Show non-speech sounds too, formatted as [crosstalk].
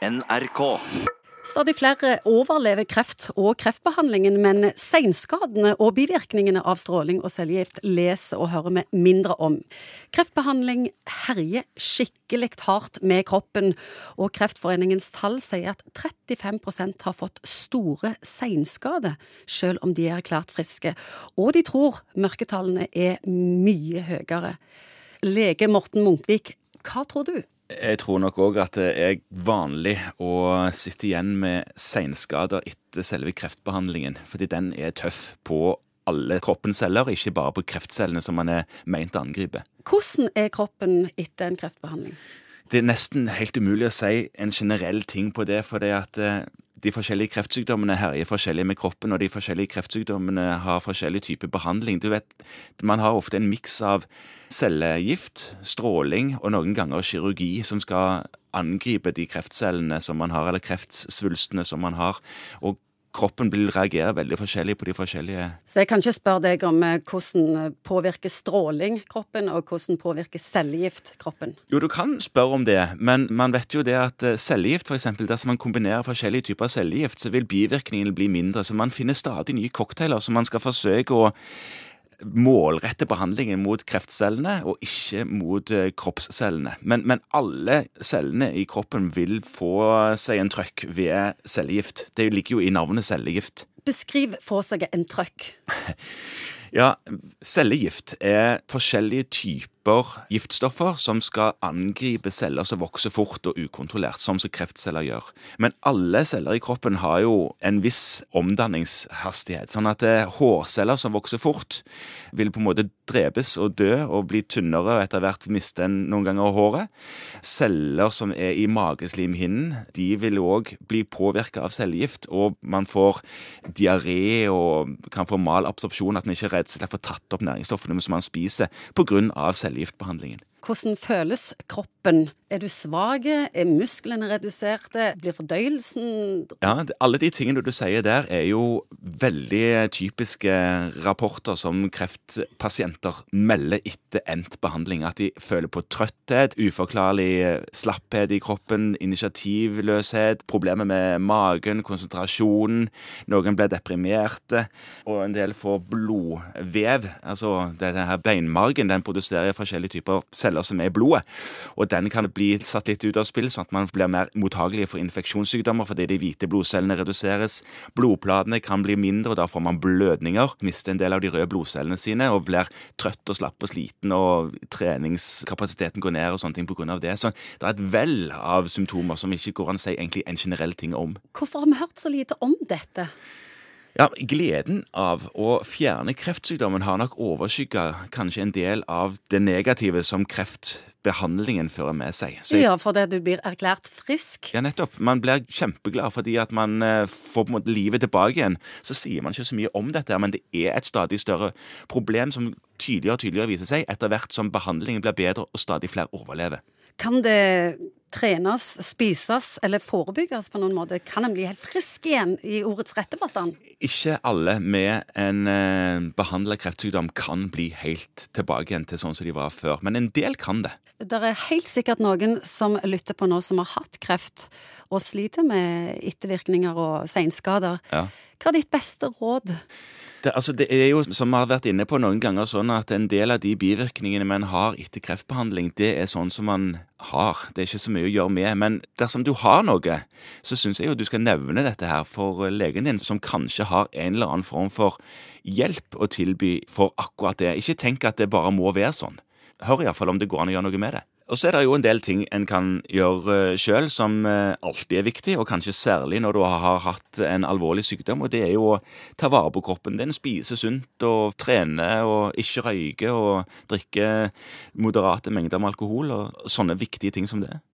NRK. Stadig flere overlever kreft og kreftbehandlingen, men senskadene og bivirkningene av stråling og cellegift leser og hører vi mindre om. Kreftbehandling herjer skikkelig hardt med kroppen, og Kreftforeningens tall sier at 35% har fått store senskader, selv om de er erklært friske. Og de tror mørketallene er mye høyere. Lege Morten Munkvik, hva tror du? Jeg tror nok òg at det er vanlig å sitte igjen med seinskader etter selve kreftbehandlingen. Fordi den er tøff på alle kroppens celler, ikke bare på kreftcellene som man er meint å angripe. Hvordan er kroppen etter en kreftbehandling? Det er nesten helt umulig å si en generell ting på det. For det at eh, de forskjellige kreftsykdommene herjer forskjellig med kroppen, og de forskjellige kreftsykdommene har forskjellig type behandling. Du vet, Man har ofte en miks av cellegift, stråling og noen ganger kirurgi som skal angripe de kreftcellene som man har, eller kreftsvulstene som man har. Og kroppen vil reagere veldig forskjellig på de forskjellige Så jeg kan ikke spørre deg om eh, hvordan påvirker stråling kroppen, og hvordan påvirker cellegift kroppen? Jo, du kan spørre om det, men man vet jo det at eh, cellegift, f.eks., dersom man kombinerer forskjellige typer cellegift, så vil bivirkningene bli mindre. Så man finner stadig nye cocktailer som man skal forsøke å målrette behandlingen mot kreftcellene og ikke mot eh, kroppscellene. Men, men, alle cellene i kroppen vil få seg en trøkk ved cellegift. Det ligger jo i navnet cellegift. Beskriv få seg en trøkk. [laughs] ja, cellegift er forskjellige typer giftstoffer som skal angripe celler som vokser fort og ukontrollert, som som kreftceller gjør. Men alle celler i kroppen har jo en viss omdanningshastighet. Sånn at eh, hårceller som vokser fort, vil på en måte drepes og dø og bli tynnere og etter hvert miste noen ganger håret. Celler som er i mageslimhinnen, de vil òg bli påvirka av cellegift, og man får diaré og kan få mal absorpsjon, at man ikke er redd og slett få tatt opp næringsstoffene som man spiser pga. cellegift cellegiftbehandlingen. Hvordan føles kroppen? Er du svak? Er musklene reduserte? Blir fordøyelsen Ja, alle de tingene du sier der, er jo veldig typiske rapporter som kreftpasienter melder etter endt behandling. At de føler på trøtthet, uforklarlig slapphet i kroppen, initiativløshet, problemer med magen, konsentrasjonen. Noen blir deprimerte, og en del får blodvev. Altså denne beinmargen, den produserer forskjellige typer celler celler som er i blodet. Og den kan bli satt litt ut av spill, sånn at man blir mer mottagelig for infeksjonssykdommer fordi de hvite blodcellene reduseres. Blodplatene kan bli mindre, og da får man blødninger. Mister en del av de røde blodcellene sine og blir trøtt og slapp og sliten, og treningskapasiteten går ned og sånne ting pga. det. Så det er et vell av symptomer som ikke går an å si egentlig en generell ting om. Hvorfor har vi hørt så lite om dette? Ja, Gleden av å fjerne kreftsykdommen har nok overskygga kanskje en del av det negative som kreftbehandlingen fører med seg. Jeg, ja, fordi du blir erklært frisk? Ja, nettopp. Man blir kjempeglad fordi at man eh, får på en måte livet tilbake igjen. Så sier man ikke så mye om dette, men det er et stadig større problem som tydeligere og tydeligere viser seg etter hvert som behandlingen blir bedre og stadig flere overlever. Kan det trenes, spises eller forebygges på noen måte? Kan en bli helt frisk igjen i ordets rette forstand? Ikke alle med en eh, behandla kreftsykdom kan bli helt tilbake igjen til sånn som de var før, men en del kan det. Det er helt sikkert noen som lytter på nå som har hatt kreft og sliter med ettervirkninger og seinskader. Ja. Hva er ditt beste råd? Det, altså, det er jo, som vi har vært inne på noen ganger, sånn at en del av de bivirkningene man har etter kreftbehandling, det er sånn som man har. Det er ikke så mye å gjøre med. Men dersom du har noe, så syns jeg jo du skal nevne dette her for legen din, som kanskje har en eller annen form for hjelp å tilby for akkurat det. Ikke tenk at det bare må være sånn. Hør iallfall om det går an å gjøre noe med det. Og så er det jo en del ting en kan gjøre eh, sjøl som eh, alltid er viktig, og kanskje særlig når du har hatt en alvorlig sykdom, og det er jo å ta vare på kroppen din, spise sunt og trene og ikke røyke og drikke moderate mengder med alkohol og sånne viktige ting som det.